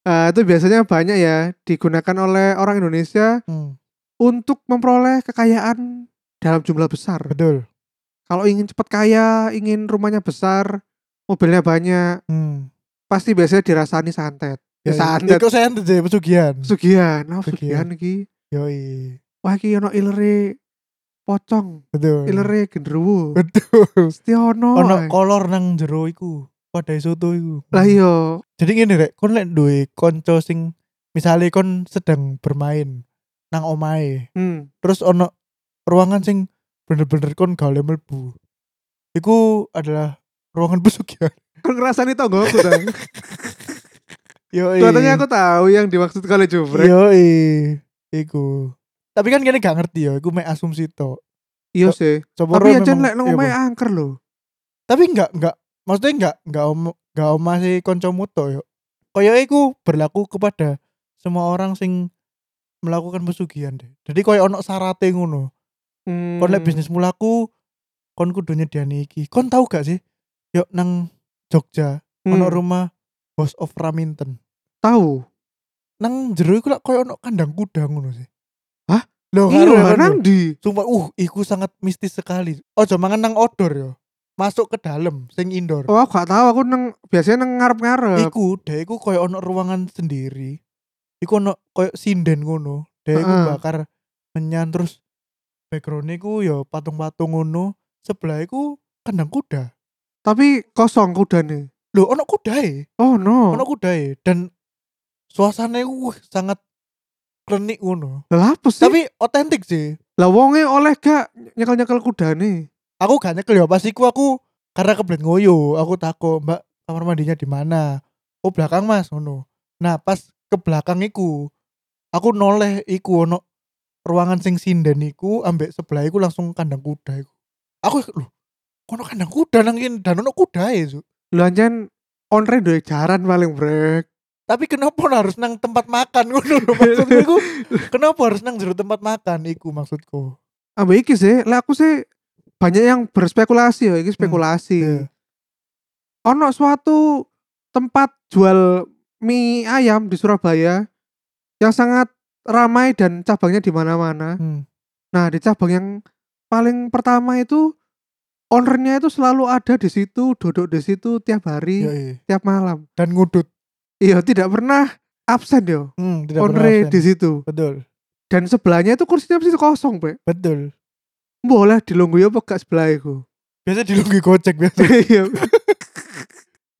Speaker 2: Ah, itu biasanya banyak ya digunakan oleh orang Indonesia
Speaker 3: Hmm.
Speaker 2: untuk memperoleh kekayaan dalam jumlah besar.
Speaker 3: Betul.
Speaker 2: Kalau ingin cepat kaya, ingin rumahnya besar, mobilnya banyak,
Speaker 3: Hmm.
Speaker 2: pasti biasanya dirasani santet. Ya, santet.
Speaker 3: Iku santet sih pesugihan.
Speaker 2: Sugihan, oh
Speaker 3: Sugihan.
Speaker 2: sugihan iki.
Speaker 3: Yoi.
Speaker 2: Wah iki ono ilere pocong,
Speaker 3: Betul.
Speaker 2: ilere genderuwo.
Speaker 3: Betul.
Speaker 2: Setiono.
Speaker 3: Ono
Speaker 2: ae.
Speaker 3: kolor nang jero iku. Pada soto iku.
Speaker 2: Lah iya,
Speaker 3: Jadi ngene rek, kon lek duwe kanca sing misale kon sedang bermain nang omahe,
Speaker 2: hmm.
Speaker 3: terus ono ruangan sing bener-bener kon gak oleh mlebu. Iku adalah ruangan pesugihan.
Speaker 2: Kan ngerasani tonggoku dong.
Speaker 3: Yo.
Speaker 2: Katanya aku tahu yang dimaksud kali jubrek.
Speaker 3: Yo. Iku. Tapi kan kene gak ngerti ya, iku mek asumsi to.
Speaker 2: Iya sih.
Speaker 3: Coba
Speaker 2: Tapi ya jan lek nang
Speaker 3: iya,
Speaker 2: omahe
Speaker 3: Bu.
Speaker 2: angker loh.
Speaker 3: tapi enggak enggak maksudnya enggak enggak om enggak om masih koncomu to yo koyo iku berlaku kepada semua orang sing melakukan pesugihan deh jadi koyo ono sarate ngono
Speaker 2: Hmm.
Speaker 3: kon lek bisnis mulaku kon kudu nyediani iki kon tahu gak sih yo nang Jogja
Speaker 2: Hmm.
Speaker 3: ono rumah House of Raminten
Speaker 2: tahu.
Speaker 3: nang jero iku lak koyo ono kandang kuda ngono sih
Speaker 2: Hah?
Speaker 3: Loh,
Speaker 2: Iya, nang di.
Speaker 3: Sumpah, uh, iku sangat mistis sekali. Ojo mangan nang outdoor yo. Masuk ke dalam, sing indoor.
Speaker 2: Oh, aku gak tahu aku nang biasanya nang ngarep-ngarep.
Speaker 3: Iku, deh iku koyo ono ruangan sendiri. Iku ono koyo sinden ngono. Deh iku
Speaker 2: Heeh.
Speaker 3: bakar menyan terus background iku yo patung-patung ngono. Sebelah iku kandang kuda.
Speaker 2: Tapi kosong kudane.
Speaker 3: Loh, ono kudae.
Speaker 2: Oh no.
Speaker 3: Ono kudae dan suasana iku sangat klenik ngono.
Speaker 2: Lah apa sih?
Speaker 3: Tapi otentik sih.
Speaker 2: lah wonge oleh gak nyekel-nyekel kudane.
Speaker 3: Aku gak nyekel ya pas iku aku karena kebelet ngoyo, aku takut, "Mbak, kamar mandinya di mana?" Oh, belakang Mas, ngono. Nah, pas ke belakang iku, aku noleh iku ono ruangan sing sinden iku ambek sebelah iku langsung kandang kuda iku. Aku lho, ono kandang kuda nang kene dan ono kuda Su.
Speaker 2: Lu anjen onre duwe jaran paling brek.
Speaker 3: Tapi kenapa harus nang tempat makan ngono lho maksudku kenapa harus nang jero tempat makan iku maksudku.
Speaker 2: Ambek iki sih, lah aku sih banyak yang berspekulasi ya, iki spekulasi.
Speaker 3: Iya.
Speaker 2: Ono suatu tempat jual mie ayam di Surabaya yang sangat ramai dan cabangnya di mana-mana.
Speaker 3: Hmm.
Speaker 2: Nah, di cabang yang paling pertama itu ownernya itu selalu ada di situ, duduk di situ tiap hari,
Speaker 3: Iya, iya.
Speaker 2: tiap malam.
Speaker 3: Dan ngudut.
Speaker 2: Iya, tidak pernah absen yo.
Speaker 3: Hmm, tidak absen.
Speaker 2: di situ.
Speaker 3: Betul.
Speaker 2: Dan sebelahnya itu kursinya mesti kosong, Pak.
Speaker 3: Betul.
Speaker 2: Boleh dilunggu ya apa gak sebelah iku.
Speaker 3: Biasa dilunggi gocek biasa.
Speaker 2: Iya.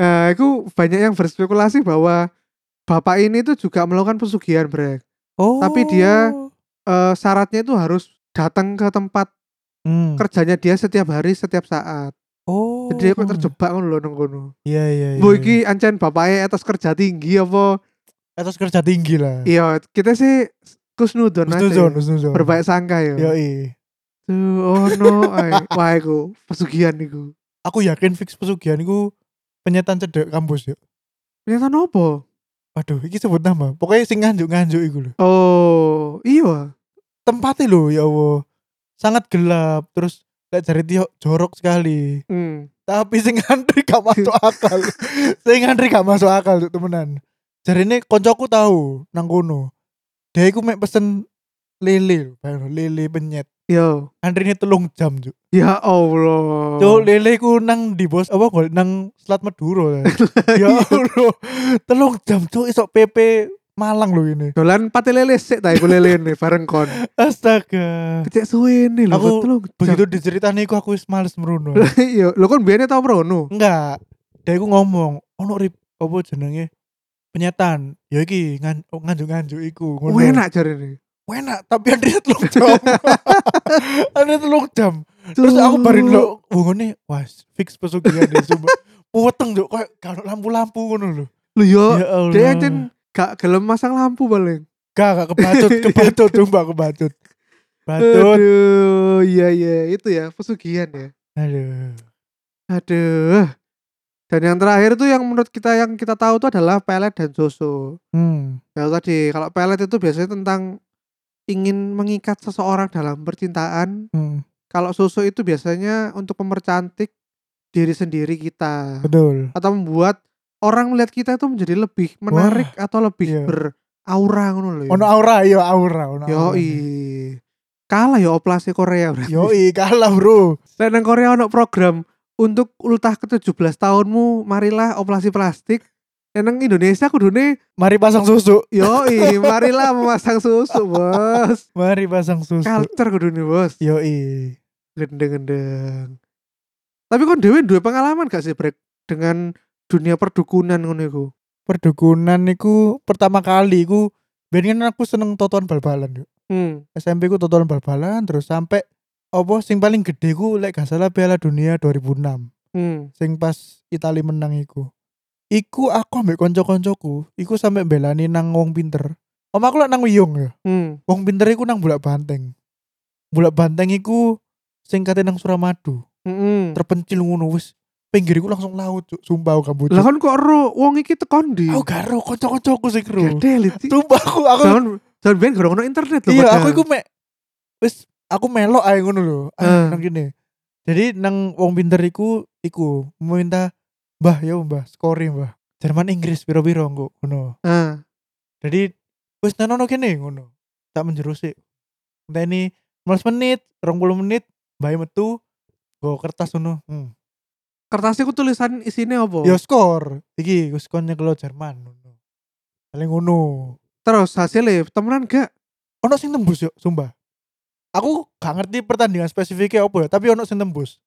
Speaker 2: nah, itu banyak yang berspekulasi bahwa bapak ini tuh juga melakukan pesugihan, Brek.
Speaker 3: Oh.
Speaker 2: Tapi dia- Eh syaratnya itu harus datang ke tempat
Speaker 3: Hmm.
Speaker 2: kerjanya dia setiap hari, setiap saat.
Speaker 3: Oh.
Speaker 2: Jadi kok terjebak lho nang kono.
Speaker 3: Iya iya. iya.
Speaker 2: Iki ancen bapaknya atas kerja tinggi apa?
Speaker 3: atas kerja tinggi lah.
Speaker 2: Iya, kita sih kusnudon aja. Ya.
Speaker 3: husnuzon.
Speaker 2: Berbaik sangka ya. Tuh, oh no, ay. wah iku pesugihan iku.
Speaker 3: Aku yakin fix pesugihan iku penyetan cedek kampus yuk.
Speaker 2: Ternyata nopo?
Speaker 3: Aduh, iki sebut nama. Pokoknya sing nganjuk-nganjuk iku lho.
Speaker 2: Oh, iya.
Speaker 3: Tempatnya lho ya Allah. Sangat gelap terus lek jari Tio jorok sekali.
Speaker 2: Hmm.
Speaker 3: Tapi sing ngantri gak masuk akal. sing ngantri gak masuk akal Cuk, temenan. Jarine koncoku tahu nang kono. Dia iku mek pesen lele, lele penyet.
Speaker 2: Yo.
Speaker 3: Antrine telung jam, Cuk.
Speaker 2: Ya Allah.
Speaker 3: Cuk, lele ku nang di bos apa gol nang Selat Madura. ya Allah. Telung jam cuk isok PP Malang lho ini.
Speaker 2: Dolan pate lele sik ta iku lele ne bareng kon.
Speaker 3: Astaga.
Speaker 2: Kecek suwe nih lho.
Speaker 3: Aku
Speaker 2: telung jam.
Speaker 3: Begitu diceritani iku aku wis males merono.
Speaker 2: Iya, lo kan biasanya tau prono.
Speaker 3: Enggak. Dia iku ngomong, ono rip apa jenenge penyetan. Ya iki ngan nganjuk-nganjuk iku. ngono.
Speaker 2: Enak jare nih.
Speaker 3: Enak, tapi ada telung jam. ada telung jam. Terus aku barin lo wongone, wah fix pesugihan deh coba. Puweteng juk kayak ono lampu-lampu ngono lho.
Speaker 2: Lu yo,
Speaker 3: Ya
Speaker 2: dia aja gak gelem masang lampu paling.
Speaker 3: Gak, gak kebacut, kebacut coba kebacut. Batut.
Speaker 2: Aduh, iya iya itu ya pesugihan ya.
Speaker 3: Aduh.
Speaker 2: Aduh. Dan yang terakhir tuh yang menurut kita yang kita tahu tuh adalah pelet dan soso.
Speaker 3: Hmm.
Speaker 2: Ya tadi kalau pelet itu biasanya tentang ingin mengikat seseorang dalam percintaan.
Speaker 3: hmm.
Speaker 2: Kalau soso itu biasanya untuk mempercantik diri sendiri kita
Speaker 3: Betul.
Speaker 2: atau membuat orang melihat kita itu menjadi lebih menarik atau lebih
Speaker 3: iya.
Speaker 2: beraura ngono lho. ya.
Speaker 3: Ono aura, yo aura, ono
Speaker 2: Yo. Kalah ya oplase Korea berarti.
Speaker 3: Yo kalah bro.
Speaker 2: Lek nang Korea ono program untuk ultah ke-17 tahunmu marilah operasi plastik. Lek nang Indonesia kudune
Speaker 3: Mari pasang susu.
Speaker 2: yo marilah memasang susu, Bos.
Speaker 3: Mari pasang susu.
Speaker 2: Culture kudune, Bos.
Speaker 3: Yo
Speaker 2: Gendeng-gendeng. Tapi kon dhewe duwe pengalaman gak sih Brek dengan dunia perdukunan ngono iku?
Speaker 3: Perdukunan niku pertama kali iku ben kan aku seneng tonton bal-balan yuk.
Speaker 2: Hmm.
Speaker 3: SMP ku tonton bal-balan terus sampai apa sing paling gede ku lek gak salah Piala Dunia 2006.
Speaker 2: Hmm.
Speaker 3: Sing pas Itali menang iku. Iku aku ambek kanca-kancaku, iku sampai belani nang wong pinter. Om aku lek nang Wiyung ya.
Speaker 2: Hmm.
Speaker 3: Wong pinter iku nang Bulak Banteng. Bulak Banteng iku sing kate nang Suramadu.
Speaker 2: Hmm.
Speaker 3: Terpencil ngono wis. Pinggir iku langsung laut, Cuk. Sumpah aku gak
Speaker 2: Lah kan kok ero wong iki tekon di.
Speaker 3: Aku gak ero kanca-kancaku sing
Speaker 2: liti.
Speaker 3: Sumpah aku aku
Speaker 2: Jangan jangan biyen gak ono internet lho.
Speaker 3: iya
Speaker 2: padahal.
Speaker 3: aku iku mek wis aku melok ae ngono lho. Ah, nang kene. Jadi nang wong pinter iku iku meminta Mbah ya Mbah, skori Mbah. Jerman Inggris piro-piro engko ngono.
Speaker 2: Ah.
Speaker 3: Jadi wis nanono kene ngono. Tak menjeru sik. Enteni 15 menit, 20 menit, mbah metu go kertas ngono. Hmm.
Speaker 2: Kertasnya ku tulisan isinya apa?
Speaker 3: Ya skor. Iki kon nyekelo Jerman ngono. Paling ngono.
Speaker 2: Terus hasilnya temenan gak?
Speaker 3: Ono sing tembus yo, sumpah. Aku gak ngerti pertandingan spesifiknya apa ya, tapi ono sing tembus.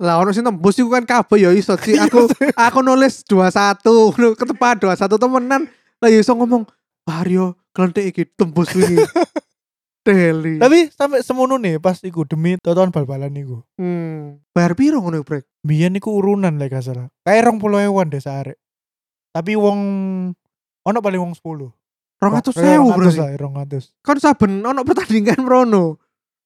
Speaker 2: Lah ono sing tembus iku kan kabeh ya iso sih. Aku aku nulis 21, ngono ketepan 21 temenan. Lah ya iso ngomong, "Wah, Rio, kelentik iki tembus wingi." Deli.
Speaker 3: Tapi sampai semono nih pas iku demi tonton bal-balan iku.
Speaker 2: hmm, bayar piro ngono brek?
Speaker 3: Biyen iku urunan lek gak salah. Kayak rong puluh ewan deh arek. Tapi wong ono paling wong 10.
Speaker 2: 200
Speaker 3: Eh,
Speaker 2: sewu
Speaker 3: 200
Speaker 2: berarti.
Speaker 3: lah, 200.
Speaker 2: Kan saben ono pertandingan Rono.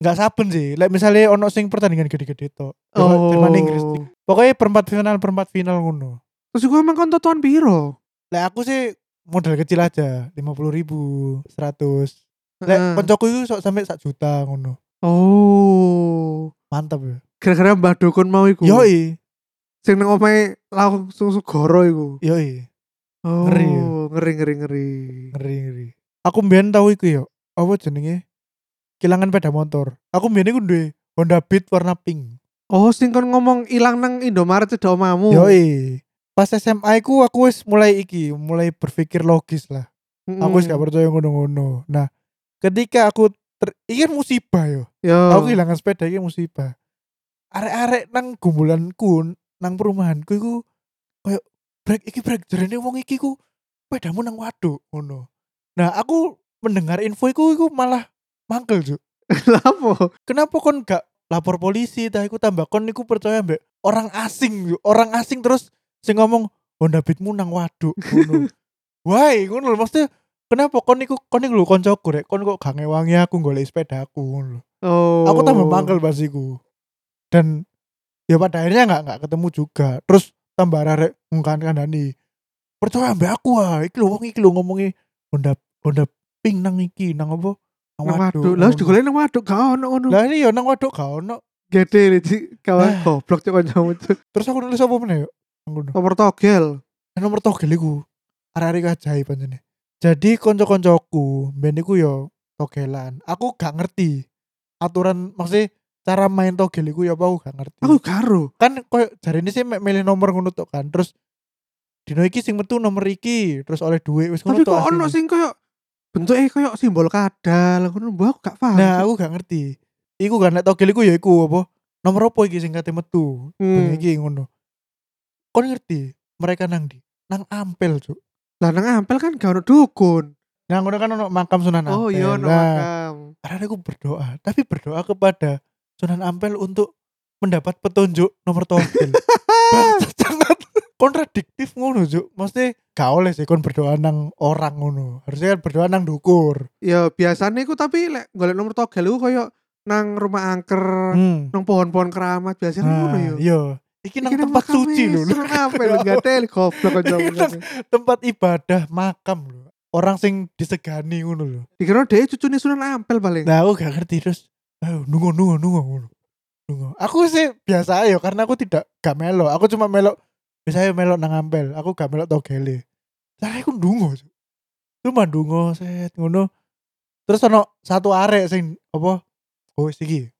Speaker 3: Enggak saben sih. Lek misalnya ono sing pertandingan gede-gede to.
Speaker 2: Oh.
Speaker 3: Jerman Inggris. Pokoknya perempat final perempat final ngono.
Speaker 2: Terus gue emang kon tonton piro?
Speaker 3: Lek aku sih modal kecil aja, 50 ribu, 100. Lek koncoku itu sok sampai sak juta ngono.
Speaker 2: Oh.
Speaker 3: Mantap ya.
Speaker 2: Gara-gara Mbah Dukun mau iku.
Speaker 3: Yoi,
Speaker 2: Sing nang omahe langsung sugoro iku.
Speaker 3: yoi,
Speaker 2: Oh,
Speaker 3: Ngeri ya?
Speaker 2: ngeri ngeri ngeri.
Speaker 3: ngeri ngeri. Aku mbiyen tahu iku yo. Apa jenenge? Kehilangan sepeda motor. Aku mbiyen iku duwe Honda Beat warna pink.
Speaker 2: Oh, sing kon ngomong ilang nang Indomaret cedok omamu.
Speaker 3: Yoi. Pas SMA ku aku wis mulai iki, mulai berpikir logis lah.
Speaker 2: Mm-mm.
Speaker 3: Aku wis gak percaya ngono-ngono. Nah, ketika aku ter... iki kan musibah yo.
Speaker 2: Yo.
Speaker 3: Aku kehilangan sepeda iki musibah. Arek-arek nang gumbulanku, nang perumahanku iku koyo brek iki brek jarene wong iki ku sepedamu nang waduk ngono. Nah, aku mendengar info iku iku malah mangkel, Juk.
Speaker 2: Lah apa?
Speaker 3: Kenapa kon gak lapor polisi tah iku tambah kon niku percaya mbek orang asing, orang asing terus sing ngomong Honda Beatmu nang waduk ngono. Why ngono lho maksudnya kenapa kon niku kon niku lho koncoku rek kon kok gak ngewangi aku golek sepedaku ngono lho.
Speaker 2: Oh.
Speaker 3: Aku tambah mangkel pas iku. Dan ya pada akhirnya nggak nggak ketemu juga. Terus tambah arek ngkan kandani. Percaya ambek aku ah, iki lho wong iki lho ngomongi Honda Honda pink nang iki nang apa?
Speaker 2: Nang waduk. Lah wis digoleki nang waduk gak ono ngono.
Speaker 3: Lah ini ya nang waduk gak ono.
Speaker 2: Gede Ci. kawan goblok cok kancamu Cuk.
Speaker 3: Terus aku nulis apa meneh yo?
Speaker 2: Nomor togel.
Speaker 3: Eh, nomor togel iku arek-arek ajaib pancene. Jadi konco-koncoku ben iku yo togelan. Aku gak ngerti aturan maksudnya cara main togel iku ya apa aku gak ngerti.
Speaker 2: Aku karo.
Speaker 3: Kan koyo jarine sih mek milih nomor ngono tok kan. Terus dino iki sing metu nomor iki terus oleh duit wis ngono
Speaker 2: Tapi
Speaker 3: tok
Speaker 2: kok ono sing koyo bentuknya koyo simbol kadal ngono mbok aku gak paham.
Speaker 3: Nah, aku gak ngerti. Iku kan nek togel iku ya iku apa? Nomor apa iki sing kate metu?
Speaker 2: Hmm.
Speaker 3: iki ngono. Kon ngerti mereka nang di? Nang Ampel, Cuk.
Speaker 2: Lah nang ampel kan gak ono dukun.
Speaker 3: Nah, ngono kan ono makam Sunan Ampel.
Speaker 2: Oh iya ono
Speaker 3: Nah,
Speaker 2: makam.
Speaker 3: Karena aku berdoa, tapi berdoa kepada Sunan Ampel untuk mendapat petunjuk nomor togel. Kontradiktif ngono, Cuk. Maksudnya gak oleh sih kon berdoa nang orang ngono. Harusnya kan berdoa nang dukur.
Speaker 2: Ya biasanya iku tapi lek golek nomor togel iku koyo nang rumah angker,
Speaker 3: Hmm.
Speaker 2: nang pohon-pohon keramat biasanya
Speaker 3: Nah,
Speaker 2: ngono yo.
Speaker 3: iya. Iki nang tempat suci lho.
Speaker 2: Sunan ampel gak tel goblok
Speaker 3: nang- tempat ibadah makam lho. Orang sing disegani ngono lho.
Speaker 2: Dikira dia cucunya Sunan Ampel paling.
Speaker 3: Nah, aku gak ngerti terus. Ayo nunggu nunggu nunggu ngono. Nunggu. Aku sih biasa ayo karena aku tidak gak melo. Aku cuma melo biasanya melo nang ampel. Aku gak melo togele. Saya aku. Cuk. Cuma nunggu set ngono. Terus ono satu arek sing apa? Oh, wis iki.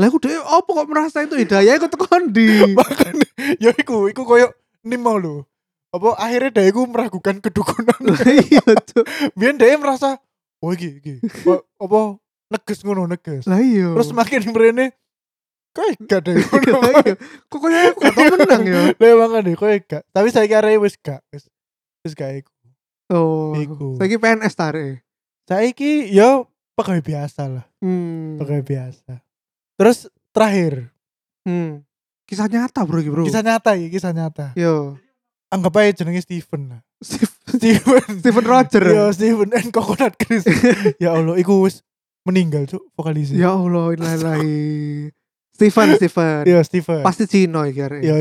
Speaker 2: Lah aku dhewe opo kok merasa itu hidayah iku tekan di.
Speaker 3: Makanya ya iku, iku koyo nimo lho. Apa akhirnya dia iku meragukan kedukunan.
Speaker 2: Iya Cuk.
Speaker 3: Biar dia merasa oh iki iki. Apa, apa neges ngono neges.
Speaker 2: Lah iya.
Speaker 3: Terus makin mrene kok gak deh.
Speaker 2: Kok koyo aku gak tau menang ya.
Speaker 3: Lah makane kok gak. Tapi saya kira wis gak. Wis wis gak iku.
Speaker 2: Oh.
Speaker 3: Iku.
Speaker 2: Saiki PNS tarik.
Speaker 3: Saiki ya pegawai biasa lah,
Speaker 2: Hmm.
Speaker 3: pegawai biasa. Terus terakhir,
Speaker 2: Hmm. Kisah nyata bro bro.
Speaker 3: kisah nyata ya, kisah nyata.
Speaker 2: Yo.
Speaker 3: Anggap aja jenenge Steven lah.
Speaker 2: Steve-
Speaker 3: Steven.
Speaker 2: Steven Roger.
Speaker 3: Yo Steven and Coconut Chris. ya Allah, iku wis meninggal cuk vokalisnya.
Speaker 2: Ya Allah, innalillahi. Steven, Steven.
Speaker 3: Yo Steven.
Speaker 2: Pasti Cino iki arek.
Speaker 3: Yo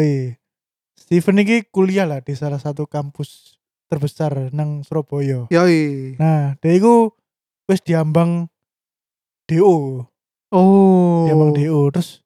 Speaker 3: Steven ini kuliah lah di salah satu kampus terbesar nang Surabaya.
Speaker 2: Yoi.
Speaker 3: Nah, dia iku wis diambang DO,
Speaker 2: Oh.
Speaker 3: diambang DO terus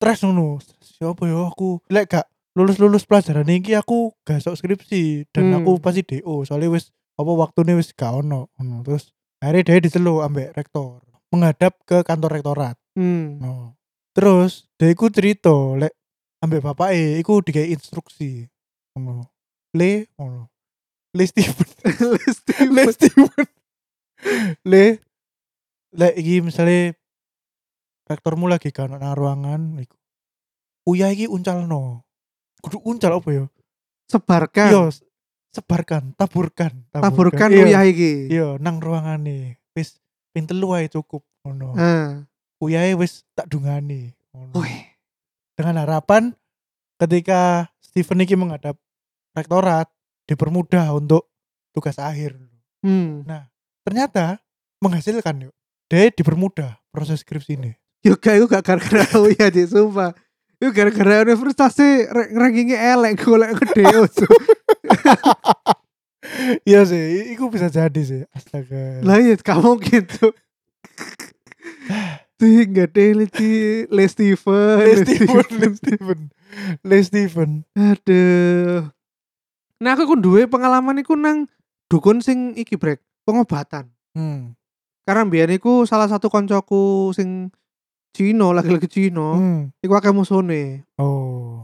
Speaker 3: stres ngono. Siapa ya aku lek gak lulus-lulus pelajaran iki aku gak sok skripsi dan
Speaker 2: Hmm.
Speaker 3: aku pasti DO soalnya wis apa waktunya wis gak ono. Terus akhirnya dia diceluk ambek rektor menghadap ke kantor rektorat.
Speaker 2: Hmm.
Speaker 3: No. Terus dia iku cerita lek ambek bapak e iku dikai instruksi. Ngono. Le ngono. Le Steven.
Speaker 2: Steven.
Speaker 3: Le Steven. Le lek iki misalnya rektormu lagi kan nang ruangan iku. Uya iki uncalno. Kudu uncal apa ya?
Speaker 2: Sebarkan.
Speaker 3: Yo s- sebarkan, taburkan,
Speaker 2: Taburkan
Speaker 3: Iya.
Speaker 2: uyah iki.
Speaker 3: Iya, nang ruangan nih. Wis ping telu ae cukup ngono.
Speaker 2: Ah.
Speaker 3: Uyahe wis tak dungani. Ngono. Dengan harapan ketika Steven ini menghadap rektorat dipermudah untuk tugas akhir.
Speaker 2: Hmm.
Speaker 3: Ternyata menghasilkan yuk. Dia dipermudah proses skripsi ini.
Speaker 2: Yo gak iku gak gara-gara uyah sih sumpah. Itu gara-gara universitas ra- rankingnya elek golek gede.
Speaker 3: Iya sih, itu bisa jadi sih. Astaga.
Speaker 2: Lah iya gak mungkin tuh. Gak deh Ci Le Steven.
Speaker 3: Le Steven, Le Steven, Le Steven.
Speaker 2: Aduh. Nah aku duwe pengalaman iku nang dukun sing iki brek pengobatan.
Speaker 3: Hmm.
Speaker 2: Karena biyen iku salah satu koncoku sing Cino lagi-lagi Cino,
Speaker 3: Hmm.
Speaker 2: iku akeh musone
Speaker 3: Oh.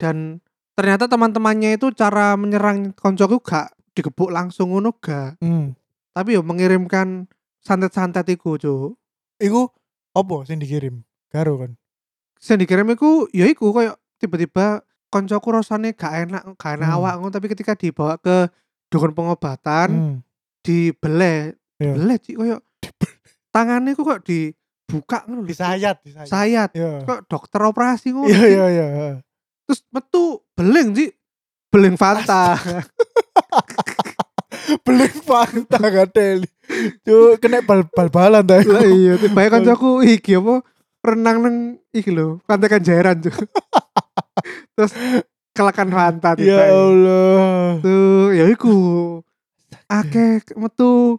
Speaker 2: dan ternyata teman-temannya itu cara menyerang koncoku gak digebuk langsung ngono gak,
Speaker 3: Hmm.
Speaker 2: tapi yo mengirimkan santet-santet iku, Cuk.
Speaker 3: Iku apa sing dikirim? Garo kan.
Speaker 2: Sing dikirim iku ya iku koyo tiba-tiba koncoku rasane gak enak, gak enak
Speaker 3: Hmm.
Speaker 2: awak ngono tapi ketika dibawa ke dukun pengobatan
Speaker 3: Hmm.
Speaker 2: dibeleh,
Speaker 3: Iya.
Speaker 2: dibeleh Ci, koyo tangannya kok kok dibuka ngono.
Speaker 3: Disayat, disayat.
Speaker 2: sayat
Speaker 3: Iya.
Speaker 2: kok dokter operasi ngono
Speaker 3: Iya, iya, iya.
Speaker 2: terus metu beling sih beling Fanta
Speaker 3: Beling Fanta gadeli. Cuk, kena bal bal-balan ta.
Speaker 2: lah iya tiba kancaku iki apa renang nang iki lho pantai Kenjeran tuh terus kelakan Fanta tiba
Speaker 3: Ya Allah.
Speaker 2: tuh ya iku akeh metu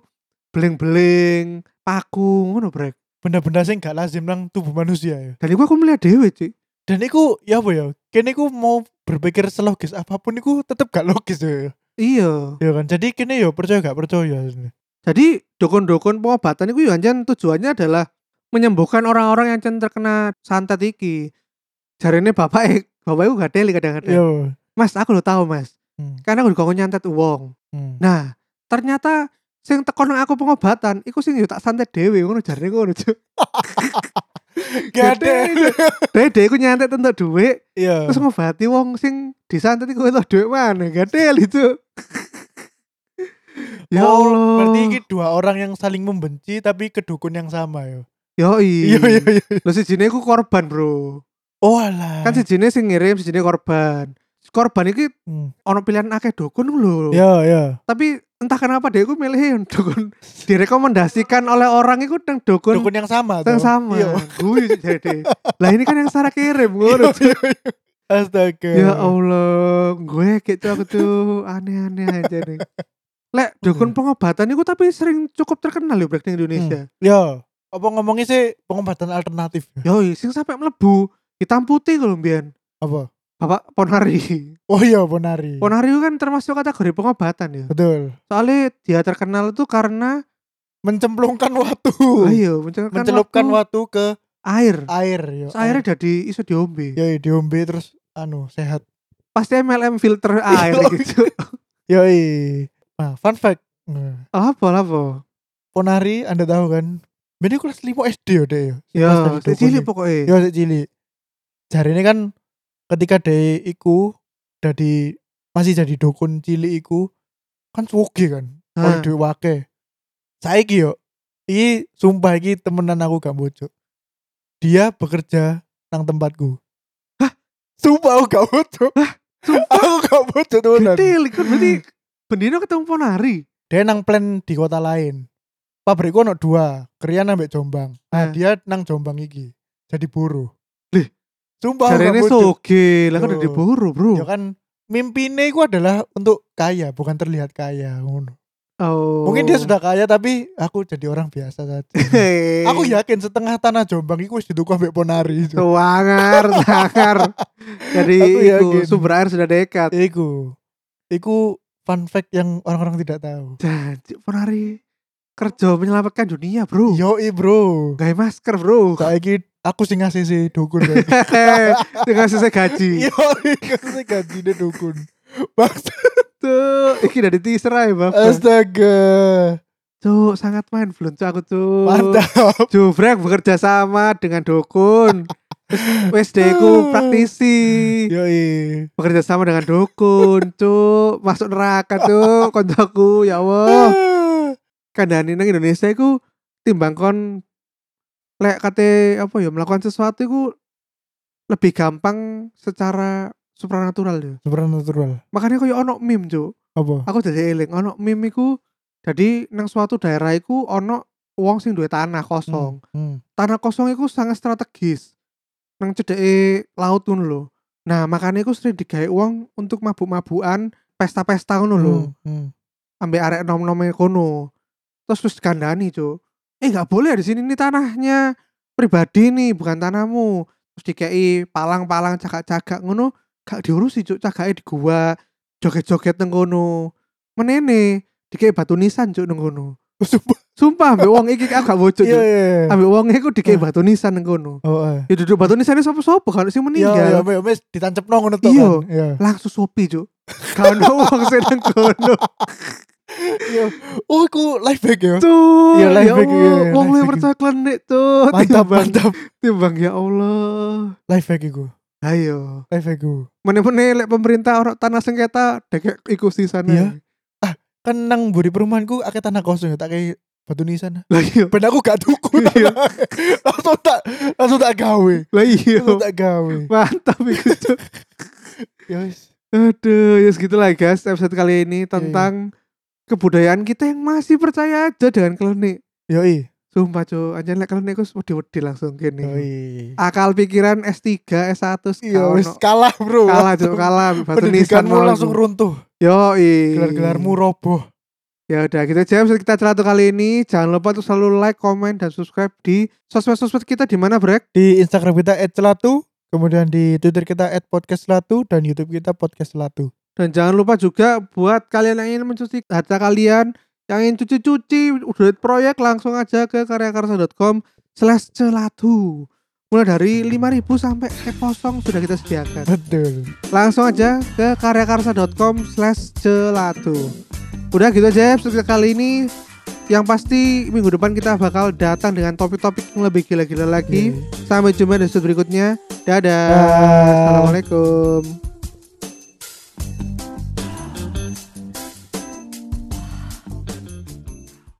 Speaker 2: beling-beling paku ngono brek
Speaker 3: benda-benda sing gak lazim nang tubuh manusia ya.
Speaker 2: Dan iku aku melihat dewe, Cik.
Speaker 3: Dan iku ya apa ya? Kene iku mau berpikir selogis apa pun iku tetep gak logis ya.
Speaker 2: Iya.
Speaker 3: Ya kan. Jadi kene ya percaya gak percaya.
Speaker 2: Jadi dukun-dukun pengobatan itu ya anjen tujuannya adalah menyembuhkan orang-orang yang cen terkena santet iki. Jarine bapak eh bapak itu gak kadang-kadang.
Speaker 3: Yo.
Speaker 2: Mas, aku udah tahu, Mas.
Speaker 3: Hmm.
Speaker 2: Karena aku dikongkon nyantet uang.
Speaker 3: Hmm.
Speaker 2: Nah, ternyata sing tekon aku pengobatan iku sing yo tak santet dhewe ngono jarine ngono, Cuk.
Speaker 3: Ada.
Speaker 2: Dede iku nyantet entuk dhuwit,
Speaker 3: Iya.
Speaker 2: terus ngobati wong sing disantet iku entuk dhuwit mana? Gak teli, Cuk. Ya
Speaker 3: Oh,
Speaker 2: Allah.
Speaker 3: Berarti ini dua orang yang saling membenci tapi kedukun yang sama ya.
Speaker 2: Yoi.
Speaker 3: Iya iya iya.
Speaker 2: Lo si Jine iku korban, Bro.
Speaker 3: Oh alah.
Speaker 2: Kan si Jine sing ngirim, si Jine korban. Korban iki
Speaker 3: Hmm.
Speaker 2: ono pilihan akeh dukun lho.
Speaker 3: Iya iya.
Speaker 2: Tapi entah kenapa dia iku milih yang dukun direkomendasikan oleh orang iku nang dukun,
Speaker 3: Dukun yang sama
Speaker 2: yang sama. Gue jadi. Lah ini kan yang Sarah kirim
Speaker 3: iya. Astaga.
Speaker 2: Ya Allah, gue gitu aku tuh aneh-aneh aja nih. Lek dukun pengobatan itu tapi sering cukup terkenal ya Brek, di Indonesia.
Speaker 3: Ya, apa ngomongnya sih pengobatan alternatif?
Speaker 2: Yoi, sing sampai melebu hitam putih kalau mbiyen.
Speaker 3: Apa?
Speaker 2: Bapak Ponari.
Speaker 3: Oh iya, Ponari.
Speaker 2: Ponari kan termasuk kategori pengobatan ya.
Speaker 3: Betul.
Speaker 2: Soalnya dia terkenal itu karena
Speaker 3: Mencemplungkan waktu.
Speaker 2: ayo mencelupkan,
Speaker 3: Mencelupkan
Speaker 2: waktu
Speaker 3: waktu ke
Speaker 2: air.
Speaker 3: air ya.
Speaker 2: Terus airnya jadi iso diombe.
Speaker 3: Ya diombe terus anu sehat.
Speaker 2: Pasti MLM filter air
Speaker 3: Iya.
Speaker 2: gitu.
Speaker 3: Yoi. Nah, fun fact. Nah,
Speaker 2: apa apa?
Speaker 3: Ponari Anda tahu kan? Ini kelas 5 SD ya deh ya. Pas dari
Speaker 2: si
Speaker 3: dukun
Speaker 2: cilik
Speaker 3: ya.
Speaker 2: pokoknya.
Speaker 3: Ya sik cilik. Jari ini kan ketika dia iku jadi masih jadi dukun cilik iku kan suge kan. Oleh
Speaker 2: Ah.
Speaker 3: duit wake. Saiki yo. Iki sumpah iki temenan aku gak bocok. Dia bekerja nang tempatku.
Speaker 2: Hah?
Speaker 3: Sumpah aku gak bocok. aku gak bocok temenan.
Speaker 2: Gede kan berarti Bendino ketemu Ponari.
Speaker 3: Dia nang plan di kota lain. Pabrikku ono dua, Krian ambek Jombang. Nah,
Speaker 2: Ah.
Speaker 3: dia nang Jombang iki. Jadi buruh.
Speaker 2: Lih,
Speaker 3: Sumpah
Speaker 2: Jarene
Speaker 3: bocok.
Speaker 2: soge, lah kan udah diburu, Bro.
Speaker 3: Ya kan mimpinya itu adalah untuk kaya, bukan terlihat kaya. ngono.
Speaker 2: Oh.
Speaker 3: Mungkin dia sudah kaya tapi aku jadi orang biasa saja. Aku yakin setengah tanah Jombang itu wis dituku ambek Ponari. itu.
Speaker 2: Sangar, sangar. Jadi
Speaker 3: Aku
Speaker 2: iku,
Speaker 3: yakin.
Speaker 2: sumber air sudah dekat.
Speaker 3: Iku. Iku fun fact yang orang-orang tidak tahu.
Speaker 2: Jadi Ponari kerja menyelamatkan dunia, Bro.
Speaker 3: Yoi bro.
Speaker 2: Gaya masker, Bro.
Speaker 3: Saiki aku sing ngasih si dukun. kan.
Speaker 2: Dengan selesai gaji.
Speaker 3: Yoi kasih gajinya dukun. Bangsa.
Speaker 2: Tuh, iki dari teaser aja, Bapak.
Speaker 3: Astaga.
Speaker 2: Tuh, sangat mind blown tuh aku tuh.
Speaker 3: Mantap.
Speaker 2: Jubrek bekerja sama dengan dukun. Wes deku praktisi.
Speaker 3: Yoi.
Speaker 2: Bekerja sama dengan dukun, tuh masuk neraka tuh koncoku ya Allah. Kandani nang Indonesia iku timbang kon lek kate apa ya melakukan sesuatu iku lebih gampang secara supranatural ya.
Speaker 3: Supernatural.
Speaker 2: Makanya koyo ono meme, Cuk.
Speaker 3: Apa?
Speaker 2: Aku jadi eling ono meme iku jadi nang suatu daerah iku ono wong sing duwe tanah kosong.
Speaker 3: Hmm.
Speaker 2: tanah kosong itu sangat strategis nang cedeke laut ngono lho. Nah makanya iku sering digawe uang untuk mabuk-mabukan pesta-pesta ngono lho.
Speaker 3: Hmm. Hmm.
Speaker 2: ambek arek nom-nome kono. Terus terus kandani cuk. Eh nggak boleh di sini ini tanahnya. Pribadi nih bukan tanahmu. Terus dikei palang-palang cagak-cagak ngono. Gak diurusi cuk. Cagake di gua joget-joget nang kono. Menene? Dikei batu nisan cuk nang kono.
Speaker 3: Sumpah.
Speaker 2: Sumpah ambek wong iki aku gak bocok
Speaker 3: Iya
Speaker 2: cuk
Speaker 3: iya. iya.
Speaker 2: ambek wong iku dikei
Speaker 3: Ah.
Speaker 2: batu nisan nang kono
Speaker 3: Oh, eh.
Speaker 2: ya duduk batu nisan sapa-sapa kan sing
Speaker 3: Iya,
Speaker 2: meninggal
Speaker 3: iya, iya, wis ditancapno ngono tok
Speaker 2: Iya.
Speaker 3: kan. Iya.
Speaker 2: langsung sopi cuk ono wong sing nang kono
Speaker 3: Iya. Oh, iku live back ya.
Speaker 2: tuh
Speaker 3: Iya, live
Speaker 2: ya
Speaker 3: back,
Speaker 2: Allah,
Speaker 3: iya,
Speaker 2: wong
Speaker 3: live
Speaker 2: lu
Speaker 3: back.
Speaker 2: percaya klenik tuh
Speaker 3: Mantap,
Speaker 2: timbang
Speaker 3: mantap.
Speaker 2: timbang ya Allah
Speaker 3: Live back iku.
Speaker 2: ayo
Speaker 3: Live back iku.
Speaker 2: Mana-mana lek pemerintah orang tanah sengketa dekek iku di sana.
Speaker 3: Iya. Kan nang buri perumahanku akeh tanah kosong ya tak kayak batu nisan.
Speaker 2: Lah iya.
Speaker 3: Ben aku gak tuku
Speaker 2: Iya.
Speaker 3: langsung tak langsung tak gawe.
Speaker 2: Lah iya.
Speaker 3: Langsung tak gawe.
Speaker 2: Mantap itu. Cuk.
Speaker 3: Ya wis.
Speaker 2: Aduh, ya segitu lah guys episode kali ini tentang kebudayaan kita yang masih percaya aja dengan klinik.
Speaker 3: Yoi.
Speaker 2: Sumpah cuy, anjir lek klinik aku wedi-wedi langsung.
Speaker 3: Yoi.
Speaker 2: Akal pikiran S3, S1
Speaker 3: Iya wis kalah, Bro.
Speaker 2: kalah cuy, kalah
Speaker 3: Pendidikanmu langsung runtuh.
Speaker 2: Yo,
Speaker 3: Gelar-gelarmu roboh.
Speaker 2: Ya udah gitu aja episode kita celatu kali ini. Jangan lupa untuk selalu like, comment, dan subscribe di sosmed-sosmed kita di mana Brek?
Speaker 3: Di Instagram kita @celatu, kemudian di Twitter kita @podcastcelatu dan YouTube kita podcast celatu.
Speaker 2: Dan jangan lupa juga buat kalian yang ingin mencuci harta kalian, yang ingin cuci-cuci duit proyek langsung aja ke karyakarsa.com slash celatu. Mulai dari 5000 sampai ke kosong sudah kita sediakan.
Speaker 3: Betul.
Speaker 2: Langsung aja ke karyakarsa.com slash celatu. Udah gitu aja episode kali ini. Yang pasti minggu depan kita bakal datang dengan topik-topik yang lebih gila-gila lagi.
Speaker 3: Oke.
Speaker 2: Sampai jumpa di episode berikutnya. Dadah.
Speaker 3: Dah.
Speaker 2: Assalamualaikum.